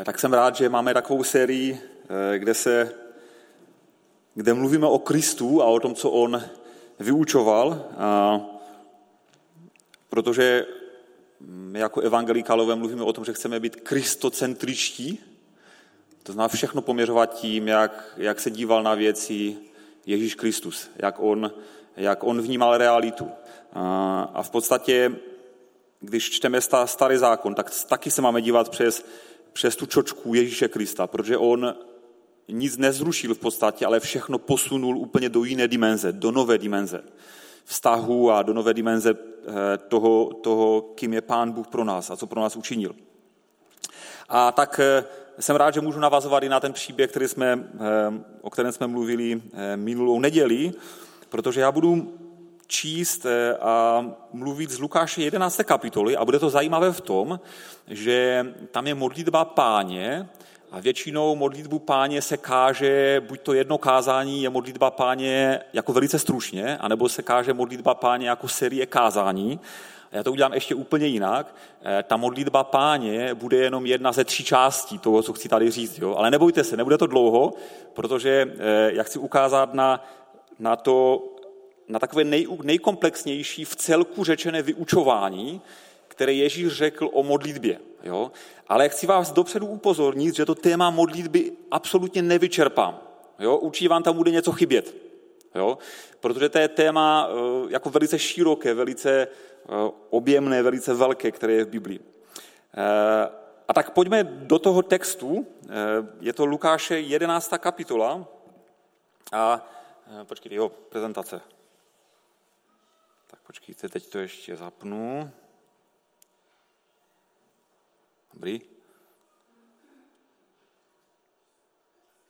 Eh, tak jsem rád, že máme takovou sérii, eh, kde, se, kde mluvíme o Kristu a o tom, co on vyučoval, a protože my jako evangelikálové mluvíme o tom, že chceme být kristocentričtí, to znamená všechno poměřovat tím, jak, jak se díval na věci Ježíš Kristus, jak on, jak on vnímal realitu. A, a v podstatě, když čteme starý zákon, tak taky se máme dívat přes přes tu čočku Ježíše Krista, protože on nic nezrušil v podstatě, ale všechno posunul úplně do jiné dimenze, do nové dimenze vztahu a do nové dimenze eh, toho, toho, kým je Pán Bůh pro nás a co pro nás učinil. A tak eh, jsem rád, že můžu navazovat i na ten příběh, který jsme, eh, o kterém jsme mluvili minulou neděli, protože já budu číst eh, a mluvit z Lukáše 11. kapitoly a bude to zajímavé v tom, že tam je modlitba páně a většinou modlitbu páně se káže, buď to jedno kázání je modlitba páně jako velice stručně, anebo se káže modlitba páně jako série kázání. Já to udělám ještě úplně jinak. Eh, ta modlitba páně bude jenom jedna ze tří částí toho, co chci tady říct. Jo? Ale nebojte se, nebude to dlouho, protože eh, já chci ukázat na, na to, na takové nej, nejkomplexnější v celku řečené vyučování, které Ježíš řekl o modlitbě. Jo? Ale chci vás dopředu upozornit, že to téma modlitby absolutně nevyčerpám. Jo? Určitě vám tam bude něco chybět. Jo? Protože to je téma eh, jako velice široké, velice eh, objemné, velice velké, které je v Biblii. Eh, a tak pojďme do toho textu. Je to Lukáše 11. kapitola. A počkejte, jeho prezentace. Počkejte, teď to ještě zapnu. Dobrý.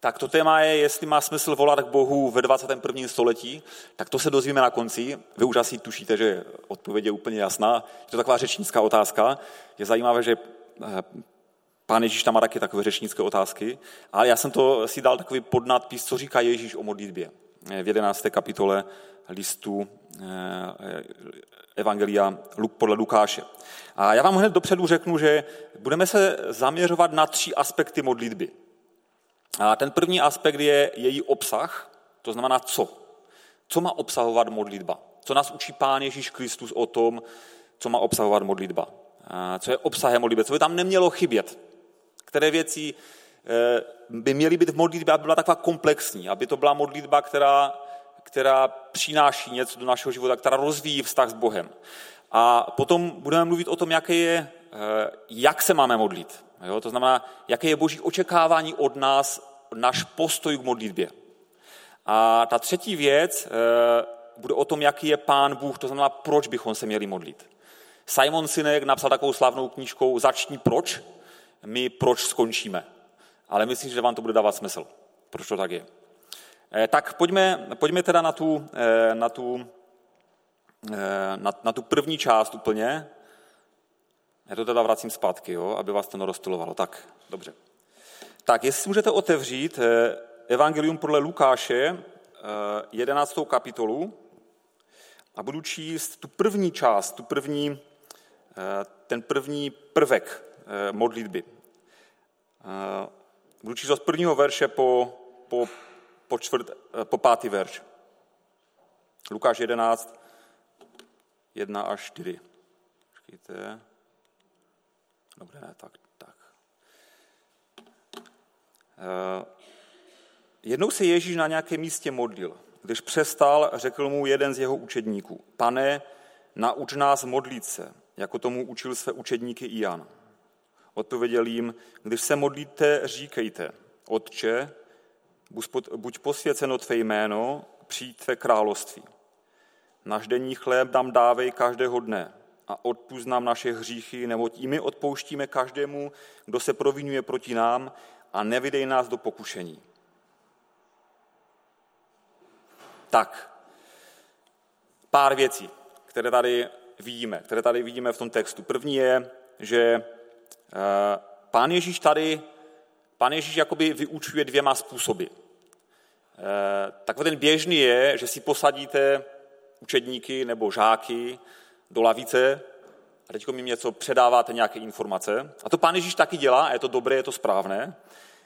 Tak to téma je, jestli má smysl volat k Bohu ve 21. století, tak to se dozvíme na konci. Vy už asi tušíte, že odpověď je úplně jasná. Je to taková řečnická otázka. Je zajímavé, že eh, pán Ježíš tam má taky takové řečnické otázky, ale já jsem to si dal takový podnadpis, co říká Ježíš o modlitbě v 11. kapitole listu eh, Evangelia podle Lukáše. A já vám hned dopředu řeknu, že budeme se zaměřovat na tři aspekty modlitby. A ten první aspekt je její obsah, to znamená co. Co má obsahovat modlitba? Co nás učí Pán Ježíš Kristus o tom, co má obsahovat modlitba? A co je obsahem modlitby? Co by tam nemělo chybět? Které věci by měly být v modlitbě, aby byla taková komplexní, aby to byla modlitba, která která přináší něco do našeho života, která rozvíjí vztah s Bohem. A potom budeme mluvit o tom, jaké je, eh, jak se máme modlit. Jo? To znamená, jaké je boží očekávání od nás, náš postoj k modlitbě. A ta třetí věc eh, bude o tom, jaký je pán Bůh, to znamená, proč bychom se měli modlit. Simon Sinek napsal takovou slavnou knížkou Začni proč, my proč skončíme. Ale myslím, že vám to bude dávat smysl, proč to tak je. Eh, tak pojďme, pojďme teda na tu, eh, na, tu, eh, na, na tu první část úplně. Já to teda vracím zpátky, jo, aby vás to neroztulovalo. Tak, dobře. Tak, jestli můžete otevřít Evangelium podle Lukáše, 11. kapitolu, a budu číst tu první část, tu první, ten první prvek modlitby. Budu číst od prvního verše po, po po, čtvrt, eh, po pátý verš. Lukáš 11, 1 až 4. Počkejte. Dobře, ne, tak, tak. Uh, jednou se Ježíš na nějakém místě modlil. Když přestal, řekl mu jeden z jeho učedníků, pane, nauč nás modlit se, jako tomu učil své učedníky i Jan. Odpověděl jim, když se modlíte, říkejte, Otče, buď posvěceno tvé jméno, přijď tvé království. Náš denní chléb nám dávej každého dne a odpust nám naše hříchy, neboť i my odpouštíme každému, kdo se provinuje proti nám a nevydej nás do pokušení. Tak, pár věcí, které tady vidíme, které tady vidíme v tom textu. První je, že pán Ježíš tady, pán Ježíš jakoby vyučuje dvěma způsoby. Eh, takový ten běžný je, že si posadíte učedníky nebo žáky do lavice a teď mi něco předáváte, nějaké informace. A to pán Ježíš taky dělá a je to dobré, je to správné.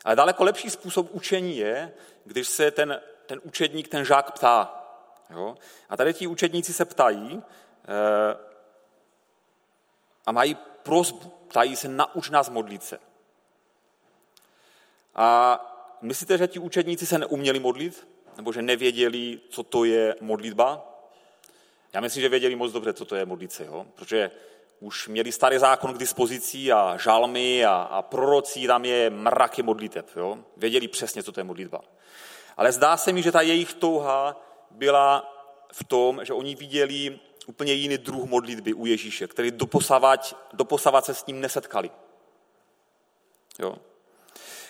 Ale daleko lepší způsob učení je, když se ten, ten učedník, ten žák ptá. Jo? A tady ti učedníci se ptají eh, a mají prozbu, ptají se, nauč nás modlit se. A myslíte, že ti učedníci se neuměli modlit? Nebo že nevěděli, co to je modlitba? Já myslím, že věděli moc dobře, co to je modlit se, jo? protože už měli starý zákon k dispozici a žalmy a, a prorocí, tam je mraky modliteb. Jo? Věděli přesně, co to je modlitba. Ale zdá se mi, že ta jejich touha byla v tom, že oni viděli úplně jiný druh modlitby u Ježíše, který doposavat, doposavat se s ním nesetkali. Jo?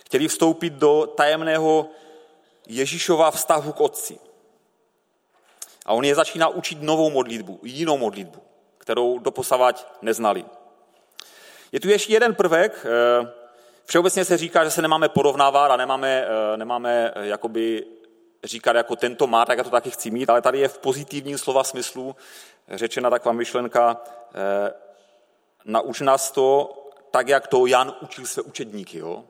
Chtěli vstoupit do tajemného Ježíšova vztahu k Otci. A on je začíná učit novou modlitbu, jinou modlitbu, kterou doposavat neznali. Je tu ještě jeden prvek. Eh, všeobecně se říká, že se nemáme porovnávat a nemáme, eh, nemáme eh, jakoby říkat, jako tento má, tak já to taky chci mít, ale tady je v pozitivním slova smyslu řečena taková myšlenka, nauč nás to tak, jak to Jan učil své učedníky. Jo?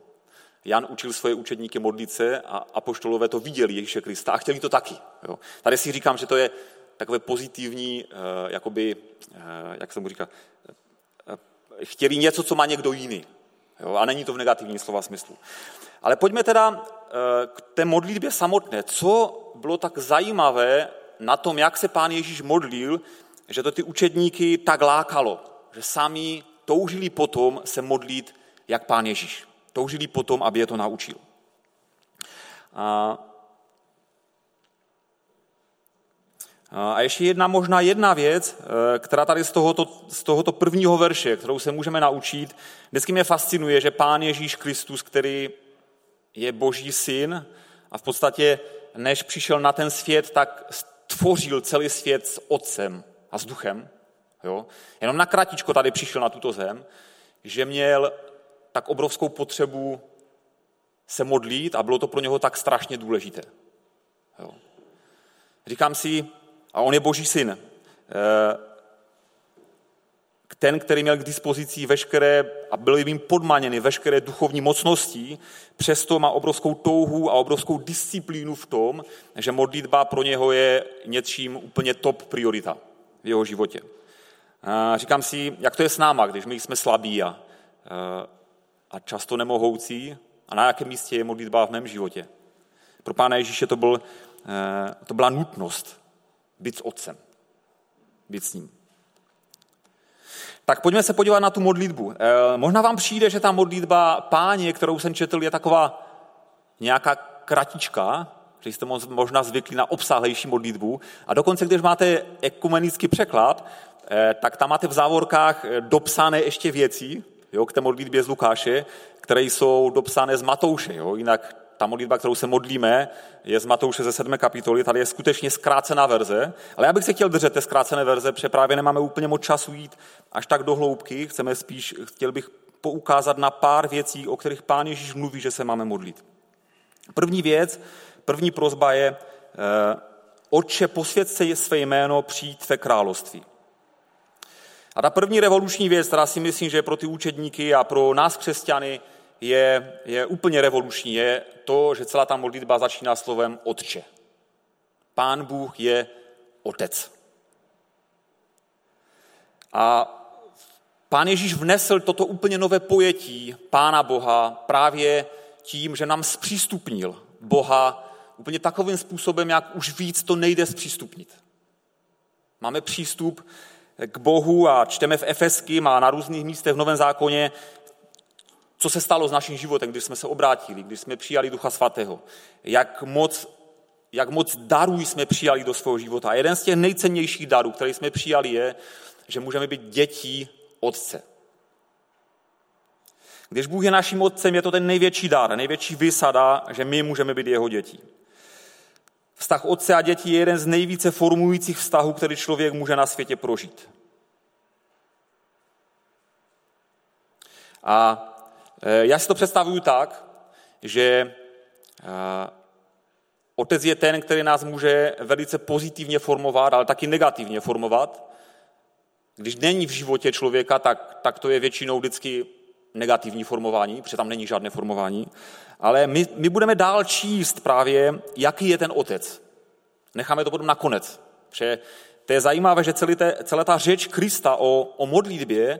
Jan učil svoje učedníky modlit se a apoštolové to viděli Ježíše Krista a chtěli to taky. Jo. Tady si říkám, že to je takové pozitivní, eh, jakoby, eh, jak se mu říká, eh, chtěli něco, co má někdo jiný. Jo, a není to v negativním slova smyslu. Ale pojďme teda k té modlitbě samotné. Co bylo tak zajímavé na tom, jak se pán Ježíš modlil, že to ty učedníky tak lákalo, že sami toužili potom se modlit jak pán Ježíš toužili potom, aby je to naučil. A, a ještě jedna možná jedna věc, eh, která tady z tohoto, z tohoto prvního verše, kterou se můžeme naučit, vždycky mě fascinuje, že Pán Ježíš Kristus, který je boží syn a v podstatě než přišel na ten svět, tak stvořil celý svět s otcem a s duchem. Jo? Jenom na kratičko tady přišel na tuto zem, že měl tak obrovskou potřebu se modlit a bylo to pro něho tak strašně důležité. Jo. Říkám si, a on je boží syn, eh, ten, který měl k dispozici veškeré a byl jim podmaněny veškeré duchovní mocnosti, přesto má obrovskou touhu a obrovskou disciplínu v tom, že modlitba pro něho je něčím úplně top priorita v jeho životě. A říkám si, jak to je s náma, když my jsme slabí a a často nemohoucí a na jakém místě je modlitba v mém životě. Pro Pána Ježíše to, byl, eh, to byla nutnost být s Otcem, být s ním. Tak pojďme se podívat na tu modlitbu. Eh, možná vám přijde, že ta modlitba páně, kterou jsem četl, je taková nějaká kratička, že jste možná zvykli na obsáhlejší modlitbu. A dokonce, když máte ekumenický překlad, eh, tak tam máte v závorkách dopsané ještě věci, jo, k té modlitbě z Lukáše, které jsou dopsané z Matouše. Jo. Jinak ta modlitba, kterou se modlíme, je z Matouše ze 7. kapitoly, tady je skutečně zkrácená verze, ale já bych se chtěl držet té zkrácené verze, protože právě nemáme úplně moc času jít až tak do hloubky, chceme spíš, chtěl bych poukázat na pár věcí, o kterých pán Ježíš mluví, že se máme modlit. První věc, první prozba je, eh, Otče, posvěd se své jméno, přijít tvé království. A ta první revoluční věc, která si myslím, že pro ty účetníky a pro nás křesťany je, je úplně revoluční, je to, že celá ta modlitba začíná slovem Otče. Pán Bůh je Otec. A Pán Ježíš vnesl toto úplně nové pojetí Pána Boha právě tím, že nám zpřístupnil Boha úplně takovým způsobem, jak už víc to nejde zpřístupnit. Máme přístup k Bohu a čteme v Efeským a na různých místech v Novém zákoně, co se stalo s naším životem, když jsme se obrátili, když jsme přijali Ducha Svatého. Jak moc, jak moc darů jsme přijali do svého života. A jeden z těch nejcennějších darů, který jsme přijali, je, že můžeme být dětí Otce. Když Bůh je naším Otcem, je to ten největší dar, největší vysada, že my můžeme být jeho dětí. Vztah otce a dětí je jeden z nejvíce formujících vztahů, který člověk může na světě prožít. A já si to představuju tak, že e, otec je ten, který nás může velice pozitivně formovat, ale taky negativně formovat. Když není v životě člověka, tak, tak to je většinou vždycky negativní formování, protože tam není žádné formování. Ale my, my budeme dál číst právě, jaký je ten otec. Necháme to potom nakonec. Protože to je zajímavé, že celý te, celá ta řeč Krista o, o modlitbě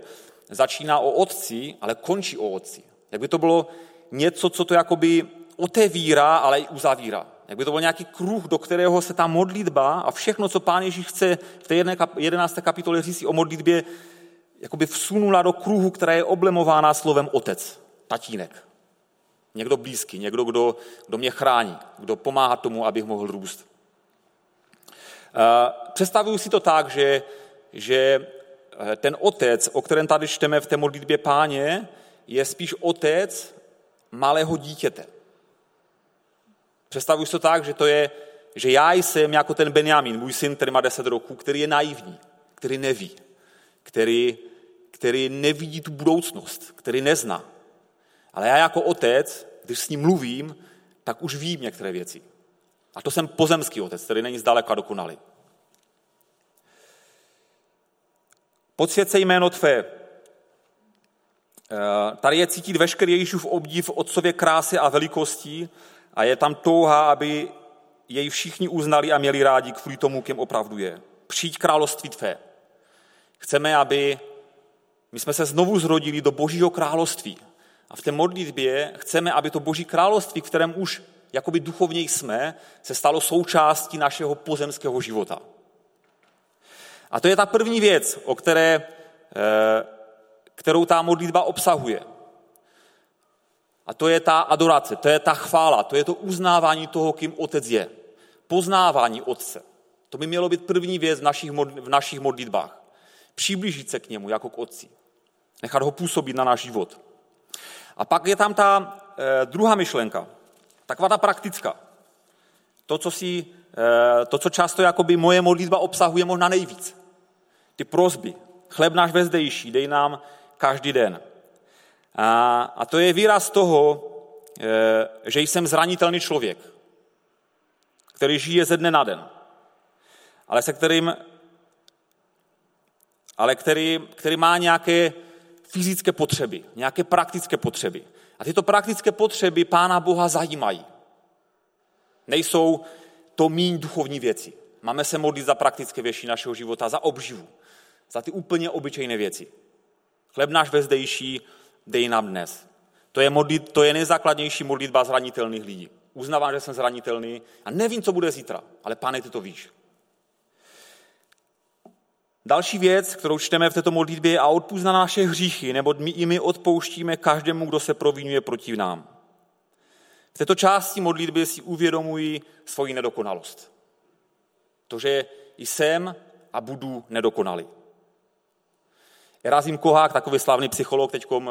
začíná o otci, ale končí o otci. Jak by to bylo něco, co to jakoby otevírá, ale i uzavírá. Jak by to byl nějaký kruh, do kterého se ta modlitba a všechno, co Pán Ježíš chce v té 11. kapitole říct o modlitbě, jakoby vsunula do kruhu, která je oblemována slovem otec, tatínek. Někdo blízký, někdo, kdo, kdo mě chrání, kdo pomáhá tomu, abych mohl růst. Představuju si to tak, že, že eh, ten otec, o kterém tady čteme v té modlitbě páně, je spíš otec malého dítěte. Představuji si to tak, že to je, že já jsem jako ten Benjamin, můj syn, který má 10 roků, který je naivní, který neví, který, který nevidí tu budoucnost, který nezná. Ale já jako otec, když s ním mluvím, tak už vím některé věci. A to jsem pozemský otec, který není zdaleka dokonalý. Podsvěd se jméno tvé. Eh, tady je cítit veškerý Ježíšův obdiv otcově krásy a velikostí a je tam touha, aby jej všichni uznali a měli rádi kvůli tomu, kým opravdu je. Přijď království tvé. Chceme, aby my jsme se znovu zrodili do božího království. A v té modlitbě chceme, aby to boží království, kterém už jakoby duchovně jsme, se stalo součástí našeho pozemského života. A to je ta první věc, o které, eh, kterou ta modlitba obsahuje. A to je ta adorace, to je ta chvála, to je to uznávání toho, kým otec je. Poznávání otce. To by mělo být první věc v našich, v našich modlitbách. Přiblížit se k němu jako k otci. Nechat ho působit na náš život. A pak je tam ta e, druhá myšlenka, taková ta praktická. To, co, si, e, to, co často jakoby moje modlitba obsahuje možná nejvíc. Ty prozby. Chleb náš vezdejší, dej nám každý den. A, a to je výraz toho, e, že jsem zranitelný člověk, který žije ze dne na den, ale se kterým ale který, který má nějaké fyzické potřeby, nějaké praktické potřeby. A tyto praktické potřeby Pána Boha zajímají. Nejsou to míň duchovní věci. Máme se modlit za praktické věci našeho života, za obživu, za ty úplně obyčejné věci. Chleb náš vezdejší, dej nám dnes. To je, modlit, to je nejzákladnější modlitba zranitelných lidí. Uznávám, že jsem zranitelný a nevím, co bude zítra, ale pane, ty to víš. Další věc, kterou čteme v této modlitbě, je a odpust na naše hříchy, nebo my i my odpouštíme každému, kdo se provinuje proti nám. V této části modlitby si uvědomuji svoji nedokonalost. To, že jsem a budu nedokonalý. Erázim Kohák, takový slavný psycholog, teď eh,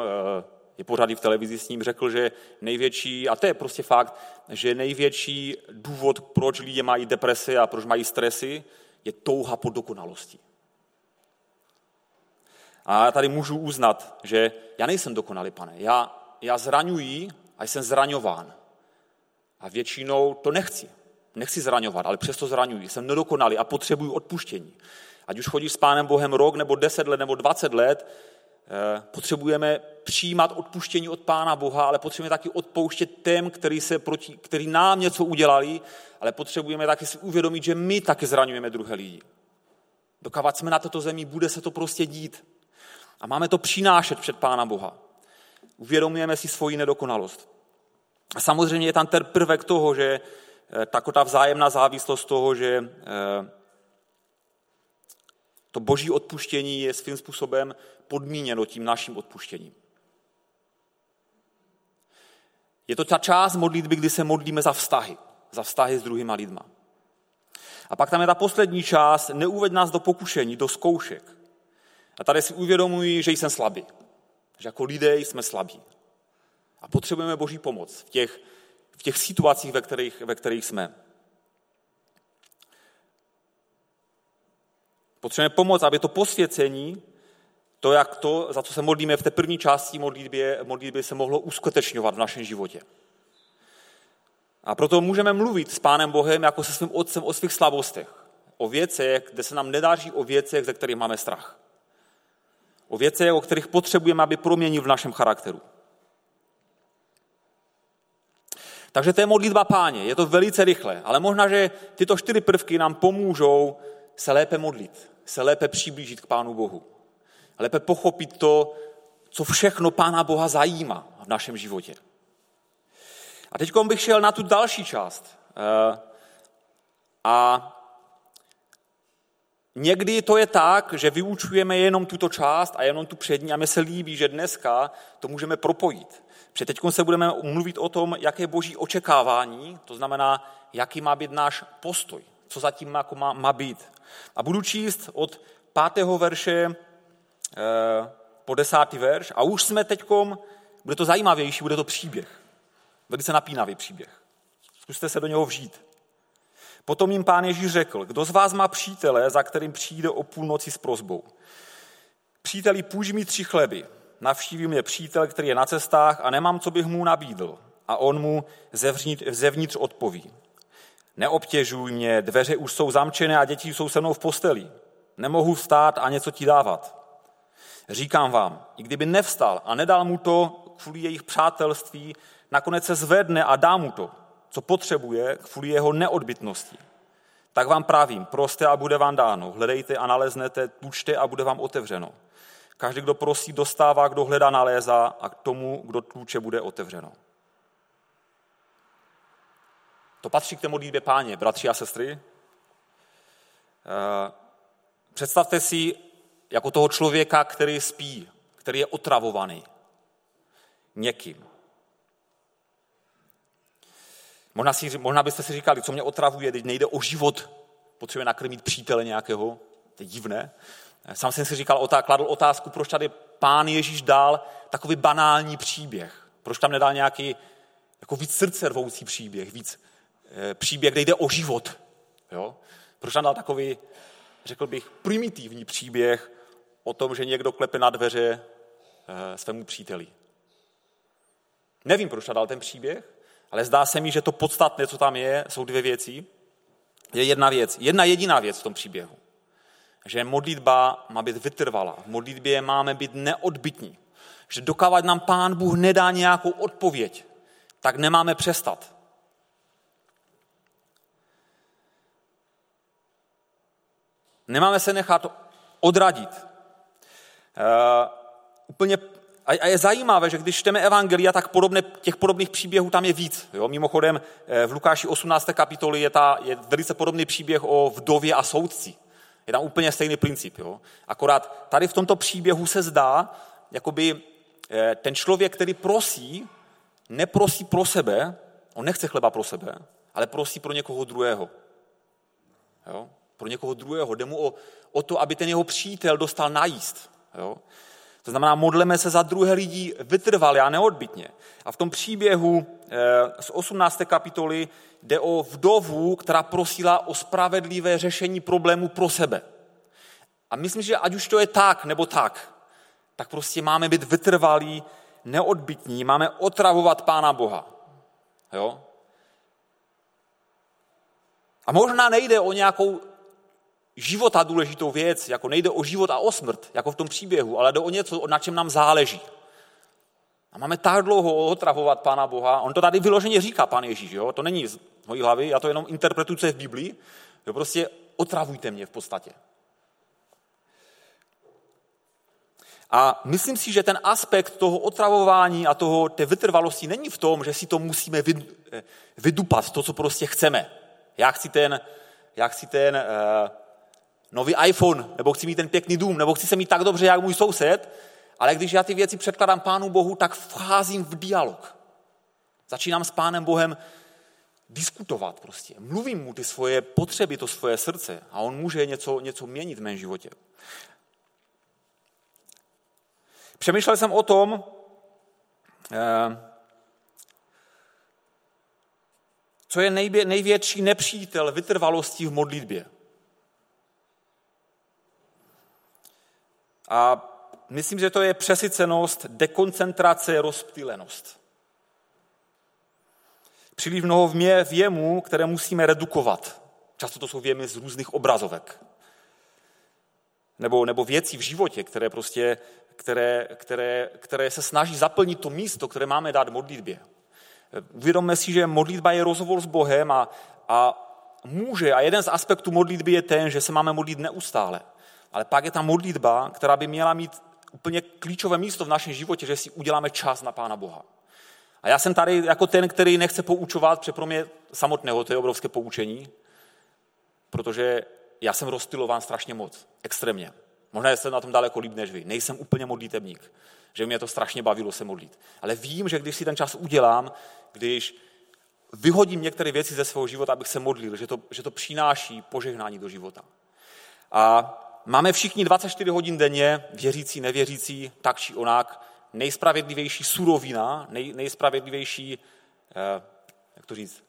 je pořád v televizi s ním, řekl, že největší, a to je prostě fakt, že největší důvod, proč lidé mají deprese a proč mají stresy, je touha po dokonalosti. A já tady můžu uznat, že já nejsem dokonalý, pane. Já, já zraňuji a jsem zraňován. A většinou to nechci. Nechci zraňovat, ale přesto zraňuji. Jsem nedokonalý a potřebuji odpuštění. Ať už chodíš s Pánem Bohem rok, nebo deset let, nebo dvacet let, eh, potřebujeme přijímat odpuštění od Pána Boha, ale potřebujeme taky odpouštět těm, který, se proti, který nám něco udělali, ale potřebujeme taky si uvědomit, že my taky zraňujeme druhé lidi. Dokávat jsme na této zemi, bude se to prostě dít. A máme to přinášet před Pána Boha. Uvědomujeme si svoji nedokonalost. A samozřejmě je tam ten prvek toho, že tako ta vzájemná závislost toho, že eh, to boží odpuštění je svým způsobem podmíněno tím naším odpuštěním. Je to ta část modlitby, kdy se modlíme za vztahy, za vztahy s druhýma lidma. A pak tam je ta poslední část, neuved nás do pokušení, do zkoušek. A tady si uvědomuji, že jsem slabý. Že jako lidé jsme slabí. A potřebujeme Boží pomoc v těch, v těch situacích, ve kterých, ve kterých jsme. Potřebujeme pomoc, aby to posvěcení, to, jak to, za co se modlíme v té první části modlitby, modlitby se mohlo uskutečňovat v našem životě. A proto můžeme mluvit s Pánem Bohem jako se svým otcem o svých slabostech, o věcech, kde se nám nedáří o věcech, ze kterých máme strach. O věcech, o kterých potřebujeme, aby proměnil v našem charakteru. Takže to je modlitba páně, je to velice rychle, ale možná, že tyto čtyři prvky nám pomůžou se lépe modlit, se lépe přiblížit k Pánu Bohu. Lépe pochopit to, co všechno Pána Boha zajímá v našem životě. A teď bych šel na tu další část. Eh, a někdy to je tak, že vyučujeme jenom tuto část a jenom tu přední a mi se líbí, že dneska to můžeme propojit. Protože teď se budeme mluvit o tom, jaké je boží očekávání, to znamená, jaký má být náš postoj, co zatím jako má, má být. A budu číst od pátého verše e, po desátý verš a už jsme teďkom, bude to zajímavější, bude to příběh. Velice napínavý příběh. Zkuste se do něho vžít. Potom jim pán Ježíš řekl, kdo z vás má přítele, za kterým přijde o půlnoci s prozbou? Příteli, půjč mi tři chleby. Navštíví mě přítel, který je na cestách a nemám, co bych mu nabídl. A on mu zevnitř, odpoví. Neobtěžuj mě, dveře už jsou zamčené a děti jsou se mnou v posteli. Nemohu vstát a něco ti dávat. Říkám vám, i kdyby nevstal a nedal mu to kvůli jejich přátelství, nakonec se zvedne a dá mu to, co potřebuje kvůli jeho neodbitnosti. Tak vám pravím, proste a bude vám dáno, hledejte a naleznete, tlučte a bude vám otevřeno. Každý, kdo prosí, dostává, kdo hledá, nalézá a k tomu, kdo tluče, bude otevřeno. To patří k té modlitbě páně, bratři a sestry. Eh, představte si jako toho člověka, který spí, který je otravovaný někým. Možná, si, možná byste si říkali, co mě otravuje, teď nejde o život, potřebuje nakrmit přítele nějakého, to je divné. Sám jsem si říkal, kladl otázku, proč tady pán Ježíš dal takový banální příběh. Proč tam nedal nějaký jako víc srdce rvoucí příběh, víc e, příběh, kde jde o život. Jo? Proč tam dal takový, řekl bych, primitivní příběh o tom, že někdo klepe na dveře e, svému příteli. Nevím, proč tam dal ten příběh, ale zdá se mi, že to podstatné, co tam je, jsou dvě věci. Je jedna věc, jedna jediná věc v tom příběhu. Že modlitba má být vytrvalá. V modlitbě máme být neodbitní. Že dokávat nám Pán Bůh nedá nějakou odpověď, tak nemáme přestat. Nemáme se nechat odradit. Uh, úplně a je zajímavé, že když čteme Evangelia, tak podobné, těch podobných příběhů tam je víc. Jo? Mimochodem eh, v Lukáši 18. kapitoli je, ta, je velice podobný příběh o vdově a soudci. Je tam úplně stejný princip. Jo? Akorát tady v tomto příběhu se zdá, jakoby eh, ten člověk, který prosí, neprosí pro sebe, on nechce chleba pro sebe, ale prosí pro někoho druhého. Jo? Pro někoho druhého. Jde mu o, o to, aby ten jeho přítel dostal najíst. Jo? To znamená, modleme se za druhé lidi vytrvalě a neodbitně. A v tom příběhu eh, z 18. kapitoly jde o vdovu, která prosila o spravedlivé řešení problému pro sebe. A myslím, že ať už to je tak nebo tak, tak prostě máme být vytrvalí, neodbitní, máme otravovat Pána Boha. Jo? A možná nejde o nějakou života důležitou věc, jako nejde o život a o smrt, jako v tom příběhu, ale jde o něco, na čem nám záleží. A máme tak dlouho otravovat Pána Boha, on to tady vyloženě říká, Pán Ježíš, jo? to není z mojí hlavy, já to jenom interpretuji, co je v Biblii, jo? prostě otravujte mě v podstatě. A myslím si, že ten aspekt toho otravování a toho, té vytrvalosti není v tom, že si to musíme vydupat, to, co prostě chceme. Já chci ten, já chci ten uh, nový iPhone, nebo chci mít ten pěkný dům, nebo chci se mít tak dobře, jak můj soused, ale když já ty věci předkladám Pánu Bohu, tak vcházím v dialog. Začínám s Pánem Bohem diskutovat prostě. Mluvím mu ty svoje potřeby, to svoje srdce a on může něco, něco měnit v mém životě. Přemýšlel jsem o tom, eh, co je největší nepřítel vytrvalosti v modlitbě. A myslím, že to je přesycenost, dekoncentrace, rozptýlenost. Příliš mnoho věmů, které musíme redukovat. Často to jsou věmy z různých obrazovek. nebo, nebo věcí v životě, které, prostě, které, které, které se snaží zaplnit to místo, které máme dát modlitbě. Uvědomme si, že modlitba je rozhovor s Bohem a, a může, a jeden z aspektů modlitby je ten, že se máme modlit neustále. Ale pak je ta modlitba, která by měla mít úplně klíčové místo v našem životě, že si uděláme čas na Pána Boha. A já jsem tady jako ten, který nechce poučovat, protože pro mě samotného to je obrovské poučení, protože já jsem rozstylován strašně moc, extrémně. Možná jsem na tom daleko líp než vy. Nejsem úplně modlitebník, že mě to strašně bavilo se modlit. Ale vím, že když si ten čas udělám, když vyhodím některé věci ze svého života, abych se modlil, že to, že to přináší požehnání do života. A máme všichni 24 hodin denně, věřící, nevěřící, tak či onak, nejspravedlivější surovina, nej, nejspravedlivější, eh, jak to říct,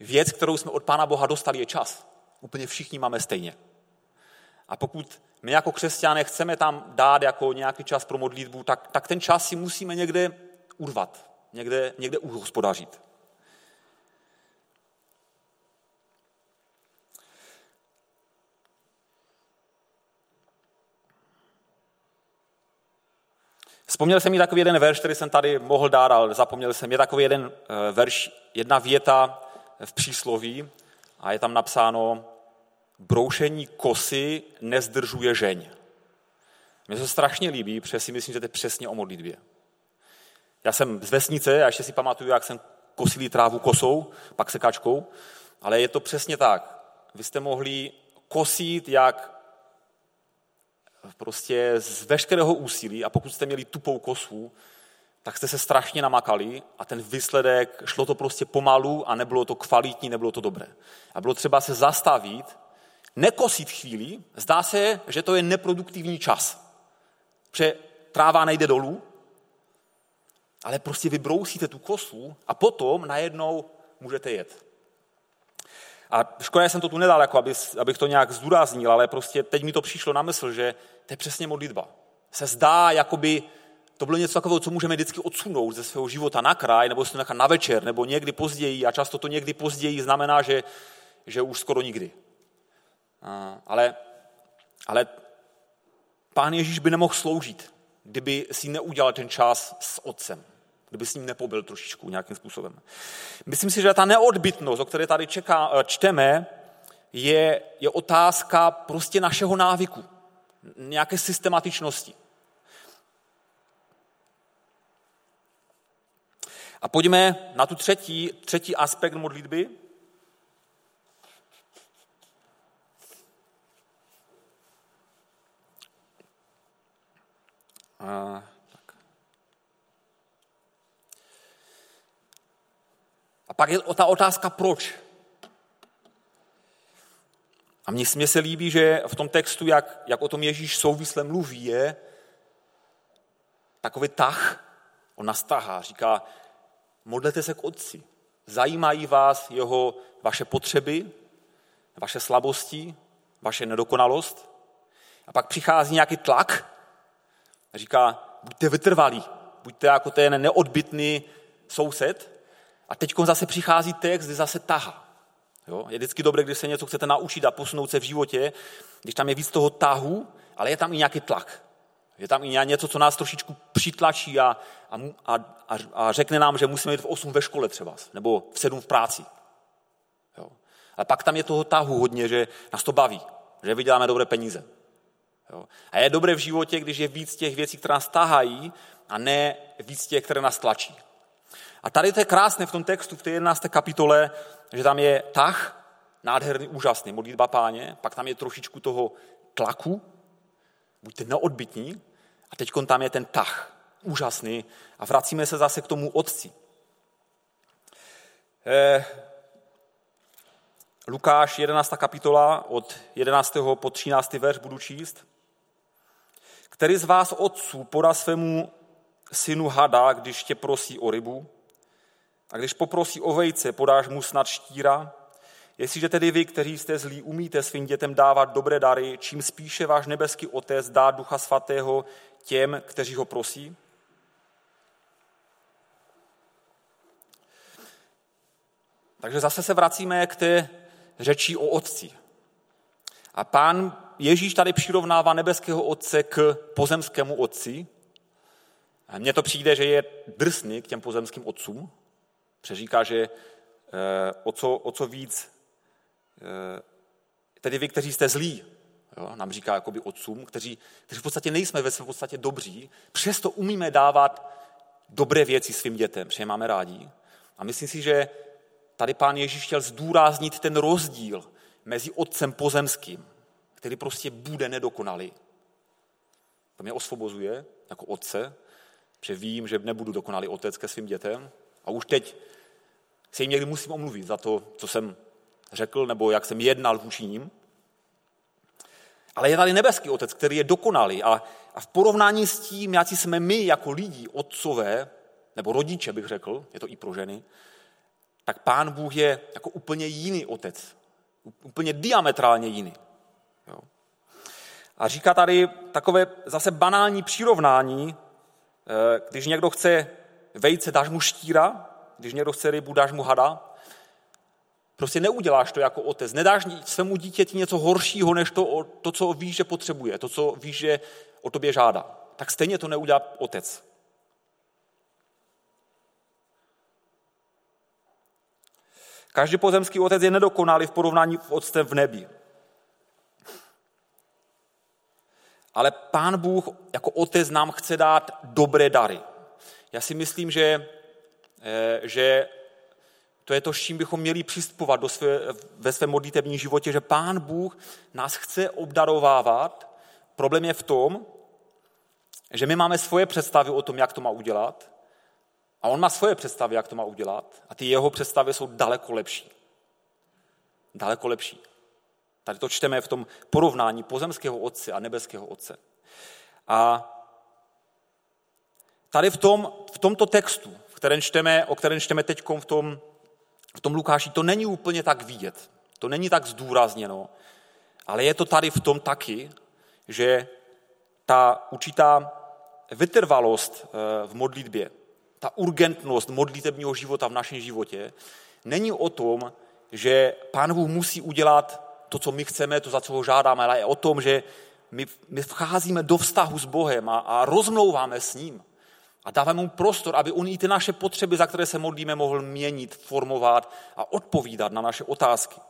věc, kterou jsme od Pána Boha dostali, je čas. Úplně všichni máme stejně. A pokud my jako křesťané chceme tam dát jako nějaký čas pro modlitbu, tak, tak ten čas si musíme někde urvat, někde, někde uhospodařit. Vzpomněl jsem mi takový jeden verš, který jsem tady mohl dát, ale zapomněl jsem. Je takový jeden eh, verš, jedna věta v přísloví a je tam napsáno broušení kosy nezdržuje žeň. Mně se strašně líbí, protože si myslím, že to je přesně o modlitbě. Já jsem z vesnice a ještě si pamatuju, jak jsem kosilý trávu kosou, pak sekačkou, ale je to přesně tak. Vy jste mohli kosít jak prostě z veškerého úsilí a pokud jste měli tupou kosu, tak jste se strašně namakali a ten výsledek, šlo to prostě pomalu a nebylo to kvalitní, nebylo to dobré. A bylo třeba se zastavit, nekosit chvíli, zdá se, že to je neproduktivní čas. Protože tráva nejde dolů, ale prostě vybrousíte tu kosu a potom najednou můžete jet. A škoda, jsem to tu nedal, jako aby, abych to nějak zdůraznil, ale prostě teď mi to přišlo na mysl, že to je přesně modlitba. Se zdá, jakoby to bylo něco takového, co můžeme vždycky odsunout ze svého života na kraj, nebo nechat na večer, nebo někdy později, a často to někdy později znamená, že, že už skoro nikdy. A, ale, ale pán Ježíš by nemohl sloužit, kdyby si neudělal ten čas s otcem kdyby s ním nepobyl trošičku nějakým způsobem. Myslím si, že ta neodbitnost, o které tady čeká, eh, čteme, je, je otázka prostě našeho návyku, nějaké systematičnosti. A pojďme na tu třetí, třetí aspekt modlitby. A pak je ta otázka, proč. A mně, se líbí, že v tom textu, jak, jak o tom Ježíš souvisle mluví, je takový tah, on nás tahá, říká, modlete se k Otci. Zajímají vás jeho, vaše potřeby, vaše slabosti, vaše nedokonalost. A pak přichází nějaký tlak říká, buďte vytrvalí, buďte jako ten neodbitný soused, a teď zase přichází text, kdy zase taha. Jo? Je vždycky dobré, když se něco chcete naučit a posunout se v životě, když tam je víc toho tahu, ale je tam i nějaký tlak. Je tam i něco, co nás trošičku přitlačí a, a, a, a řekne nám, že musíme jít v 8 ve škole třeba, nebo v 7 v práci. Jo? Ale pak tam je toho tahu hodně, že nás to baví, že vyděláme dobré peníze. Jo? A je dobré v životě, když je víc těch věcí, které nás tahají, a ne víc těch, které nás tlačí. A tady to je krásné v tom textu, v té 11. kapitole, že tam je tah, nádherný, úžasný, modlitba páně, pak tam je trošičku toho tlaku, buďte neodbitní, a teď tam je ten tah, úžasný, a vracíme se zase k tomu otci. Eh, Lukáš 11. kapitola od 11. po 13. verš budu číst. Který z vás otců podá svému synu hada, když tě prosí o rybu, a když poprosí o vejce, podáš mu snad štíra? Jestliže tedy vy, kteří jste zlí, umíte svým dětem dávat dobré dary, čím spíše váš nebeský otec dá ducha svatého těm, kteří ho prosí? Takže zase se vracíme k té řeči o otci. A pán Ježíš tady přirovnává nebeského otce k pozemskému otci. Mně to přijde, že je drsný k těm pozemským otcům. Přeříká, že eh, o, co, o co víc, eh, tedy vy, kteří jste zlí, jo, nám říká jakoby otcům, kteří, kteří v podstatě nejsme ve svém podstatě dobří, přesto umíme dávat dobré věci svým dětem, protože je máme rádi. A myslím si, že tady pán Ježíš chtěl zdůraznit ten rozdíl mezi otcem pozemským, který prostě bude nedokonalý. To mě osvobozuje jako otce, že vím, že nebudu dokonalý otec ke svým dětem a už teď se jim někdy musím omluvit za to, co jsem řekl, nebo jak jsem jednal vůči ním. Ale je tady nebeský otec, který je dokonalý a, a v porovnání s tím, jaký jsme my jako lidi, otcové, nebo rodiče bych řekl, je to i pro ženy, tak pán Bůh je jako úplně jiný otec. Úplně diametrálně jiný. Jo. A říká tady takové zase banální přirovnání, eh, když někdo chce vejce, dáš mu štíra, když někdo chce rybu, dáš mu hada. Prostě neuděláš to jako otec. Nedáš svému dítěti něco horšího, než to, to, co víš, že potřebuje, to, co víš, že o tobě žádá. Tak stejně to neudělá otec. Každý pozemský otec je nedokonalý v porovnání s otcem v nebi. Ale pán Bůh jako otec nám chce dát dobré dary. Já si myslím, že, eh, že to je to, s čím bychom měli přistupovat do své, ve svém modlitebním životě, že pán Bůh nás chce obdarovávat. Problém je v tom, že my máme svoje představy o tom, jak to má udělat a on má svoje představy, jak to má udělat. A ty jeho představy jsou daleko lepší. Daleko lepší. Tady to čteme v tom porovnání pozemského otce a nebeského otce. A tady v, tom, tomto textu, v kterém čteme, o kterém čteme teď v tom, v tom Lukáši, to není úplně tak vidět. To není tak zdůrazněno. Ale je to tady v tom taky, že ta určitá vytrvalost eh, v modlitbě, ta urgentnost modlitebního života v našem životě není o tom, že Pán Bůh musí udělat to, co my chceme, to, za co ho žádáme, ale je o tom, že my, my vcházíme do vztahu s Bohem a, a rozmlouváme s ním. A dáváme mu prostor, aby on i ty naše potřeby, za které se modlíme, mohl měnit, formovat a odpovídat na naše otázky.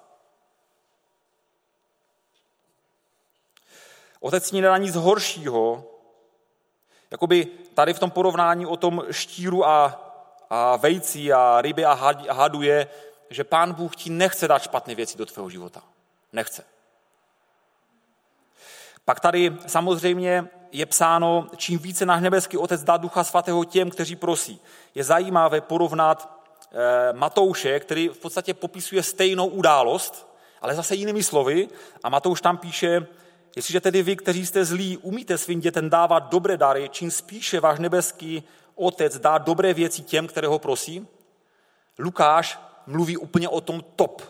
Otec ní nedá nic horšího, Jakoby tady v tom porovnání o tom štíru a, a vejcí a ryby a hadu je, že pán Bůh ti nechce dát špatné věci do tvého života. Nechce. Pak tady samozřejmě je psáno, čím více náš nebeský otec dá ducha svatého těm, kteří prosí. Je zajímavé porovnat eh, Matouše, který v podstatě popisuje stejnou událost, ale zase jinými slovy. A Matouš tam píše, Jestliže tedy vy, kteří jste zlí, umíte svým dětem dávat dobré dary, čím spíše váš nebeský otec dá dobré věci těm, které ho prosí, Lukáš mluví úplně o tom top,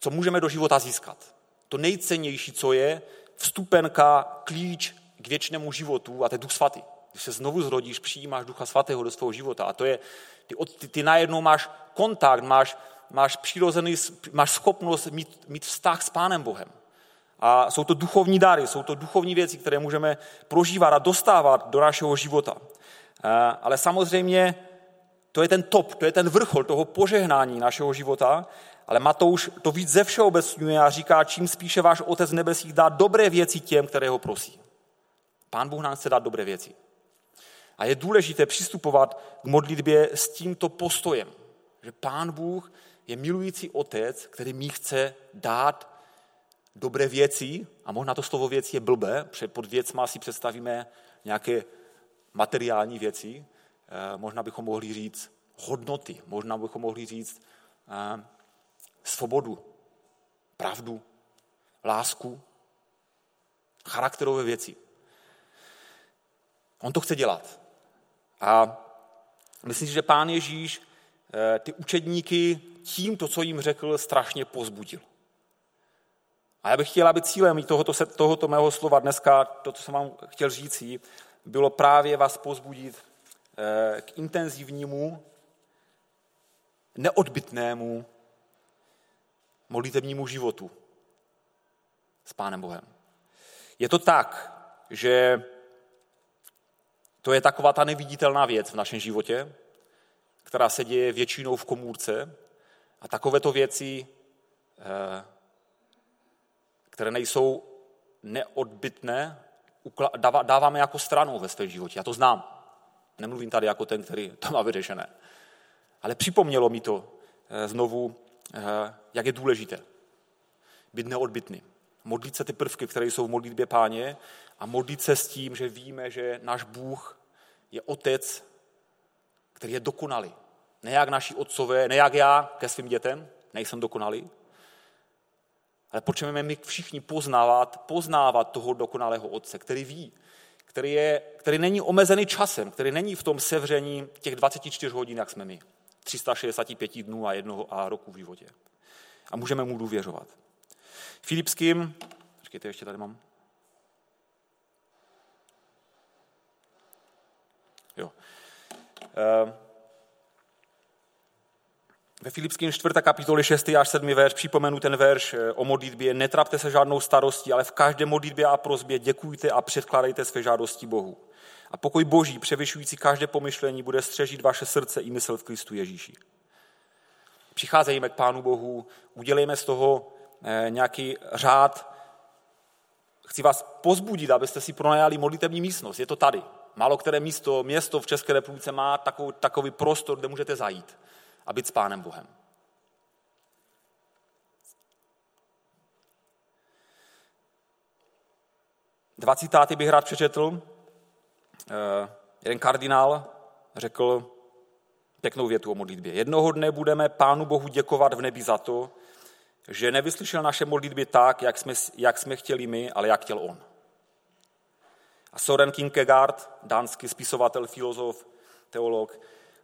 co můžeme do života získat. To nejcennější, co je, vstupenka, klíč k věčnému životu a to je Duch Svatý. Když se znovu zrodíš, přijímáš Ducha Svatého do svého života a to je, ty, ty, ty najednou máš kontakt, máš, máš přirozený, máš schopnost mít, mít vztah s Pánem Bohem. A jsou to duchovní dary, jsou to duchovní věci, které můžeme prožívat a dostávat do našeho života. Ale samozřejmě to je ten top, to je ten vrchol toho požehnání našeho života, ale Matouš to víc ze všeobecňuje a říká, čím spíše váš Otec nebesích dá dobré věci těm, které ho prosí. Pán Bůh nám chce dát dobré věci. A je důležité přistupovat k modlitbě s tímto postojem, že Pán Bůh je milující Otec, který mi chce dát dobré věci, a možná to slovo věci je blbé, protože pod věcma si představíme nějaké materiální věci, eh, možná bychom mohli říct hodnoty, možná bychom mohli říct eh, svobodu, pravdu, lásku, charakterové věci. On to chce dělat. A myslím si, že pán Ježíš eh, ty učedníky tím, to, co jim řekl, strašně pozbudil. A já bych chtěl, aby cílem tohoto, tohoto mého slova dneska, to, co jsem vám chtěl říct, bylo právě vás pozbudit eh, k intenzivnímu, neodbitnému modlitebnímu životu s Pánem Bohem. Je to tak, že to je taková ta neviditelná věc v našem životě, která se děje většinou v komůrce a takovéto věci, eh, které nejsou neodbytné, dáváme jako stranou ve svém životě. Já to znám. Nemluvím tady jako ten, který to má vyřešené. Ale připomnělo mi to eh, znovu, eh, jak je důležité být neodbytný. Modlit se ty prvky, které jsou v modlitbě páně a modlit se s tím, že víme, že náš Bůh je otec, který je dokonalý. Ne jak naši otcové, ne jak já ke svým dětem, nejsem dokonalý, ale potřebujeme my všichni poznávat, poznávat toho dokonalého otce, který ví, který, je, který není omezený časem, který není v tom sevření těch 24 hodin, jak jsme my. 365 dnů a jednoho a roku v životě. A můžeme mu důvěřovat. Filipským, počkejte, ještě tady mám. Jo. Ehm, ve Filipským 4. kapitole 6. až 7. verš připomenu ten verš eh, o modlitbě. Netrapte se žádnou starostí, ale v každé modlitbě a prozbě děkujte a předkládejte své žádosti Bohu. A pokoj Boží, převyšující každé pomyšlení, bude střežit vaše srdce i mysl v Kristu Ježíši. Přicházejme k Pánu Bohu, udělejme z toho nějaký řád. Chci vás pozbudit, abyste si pronajali modlitební místnost. Je to tady. Málo které místo, město v České republice má takový, takový prostor, kde můžete zajít a být s Pánem Bohem. Dva citáty bych rád přečetl. Eh, jeden kardinál řekl pěknou větu o modlitbě. Jednoho dne budeme Pánu Bohu děkovat v nebi za to, že nevyslyšel naše modlitby tak, jak jsme, jak jsme chtěli my, ale jak chtěl on. A Soren Kierkegaard, dánský spisovatel, filozof, teolog,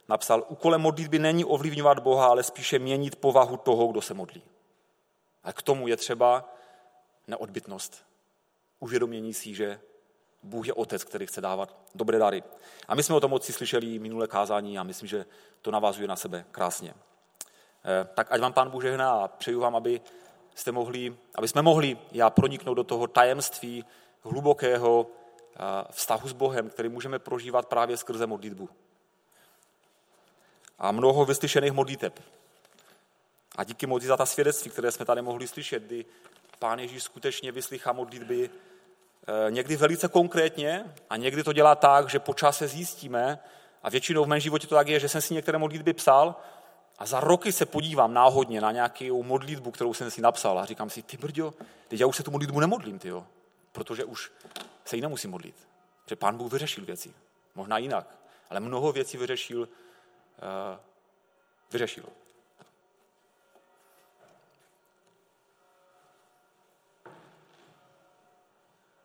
napsal, úkolem modlitby není ovlivňovat Boha, ale spíše měnit povahu toho, kdo se modlí. A k tomu je třeba neodbytnost. Uvědomění si, že Bůh je otec, který chce dávat dobré dary. A my jsme o tom moci slyšeli minulé kázání a myslím, že to navazuje na sebe krásně. Eh, tak ať vám Pán Bůh žehná a přeju vám, aby, jste mohli, aby jsme mohli já proniknout do toho tajemství hlubokého eh, vztahu s Bohem, který můžeme prožívat právě skrze modlitbu a mnoho vyslyšených modliteb. A díky moci za ta svědectví, které jsme tady mohli slyšet, kdy Pán Ježíš skutečně vyslychá modlitby eh, někdy velice konkrétně a někdy to dělá tak, že po čase zjistíme, a většinou v mém životě to tak je, že jsem si některé modlitby psal a za roky se podívám náhodně na nějakou modlitbu, kterou jsem si napsal a říkám si, ty brďo, teď já už se tu modlitbu nemodlím, tyjo, protože už se ji nemusím modlit. Protože pán Bůh vyřešil věci. Možná jinak, ale mnoho věcí vyřešil Eh, vyřešil.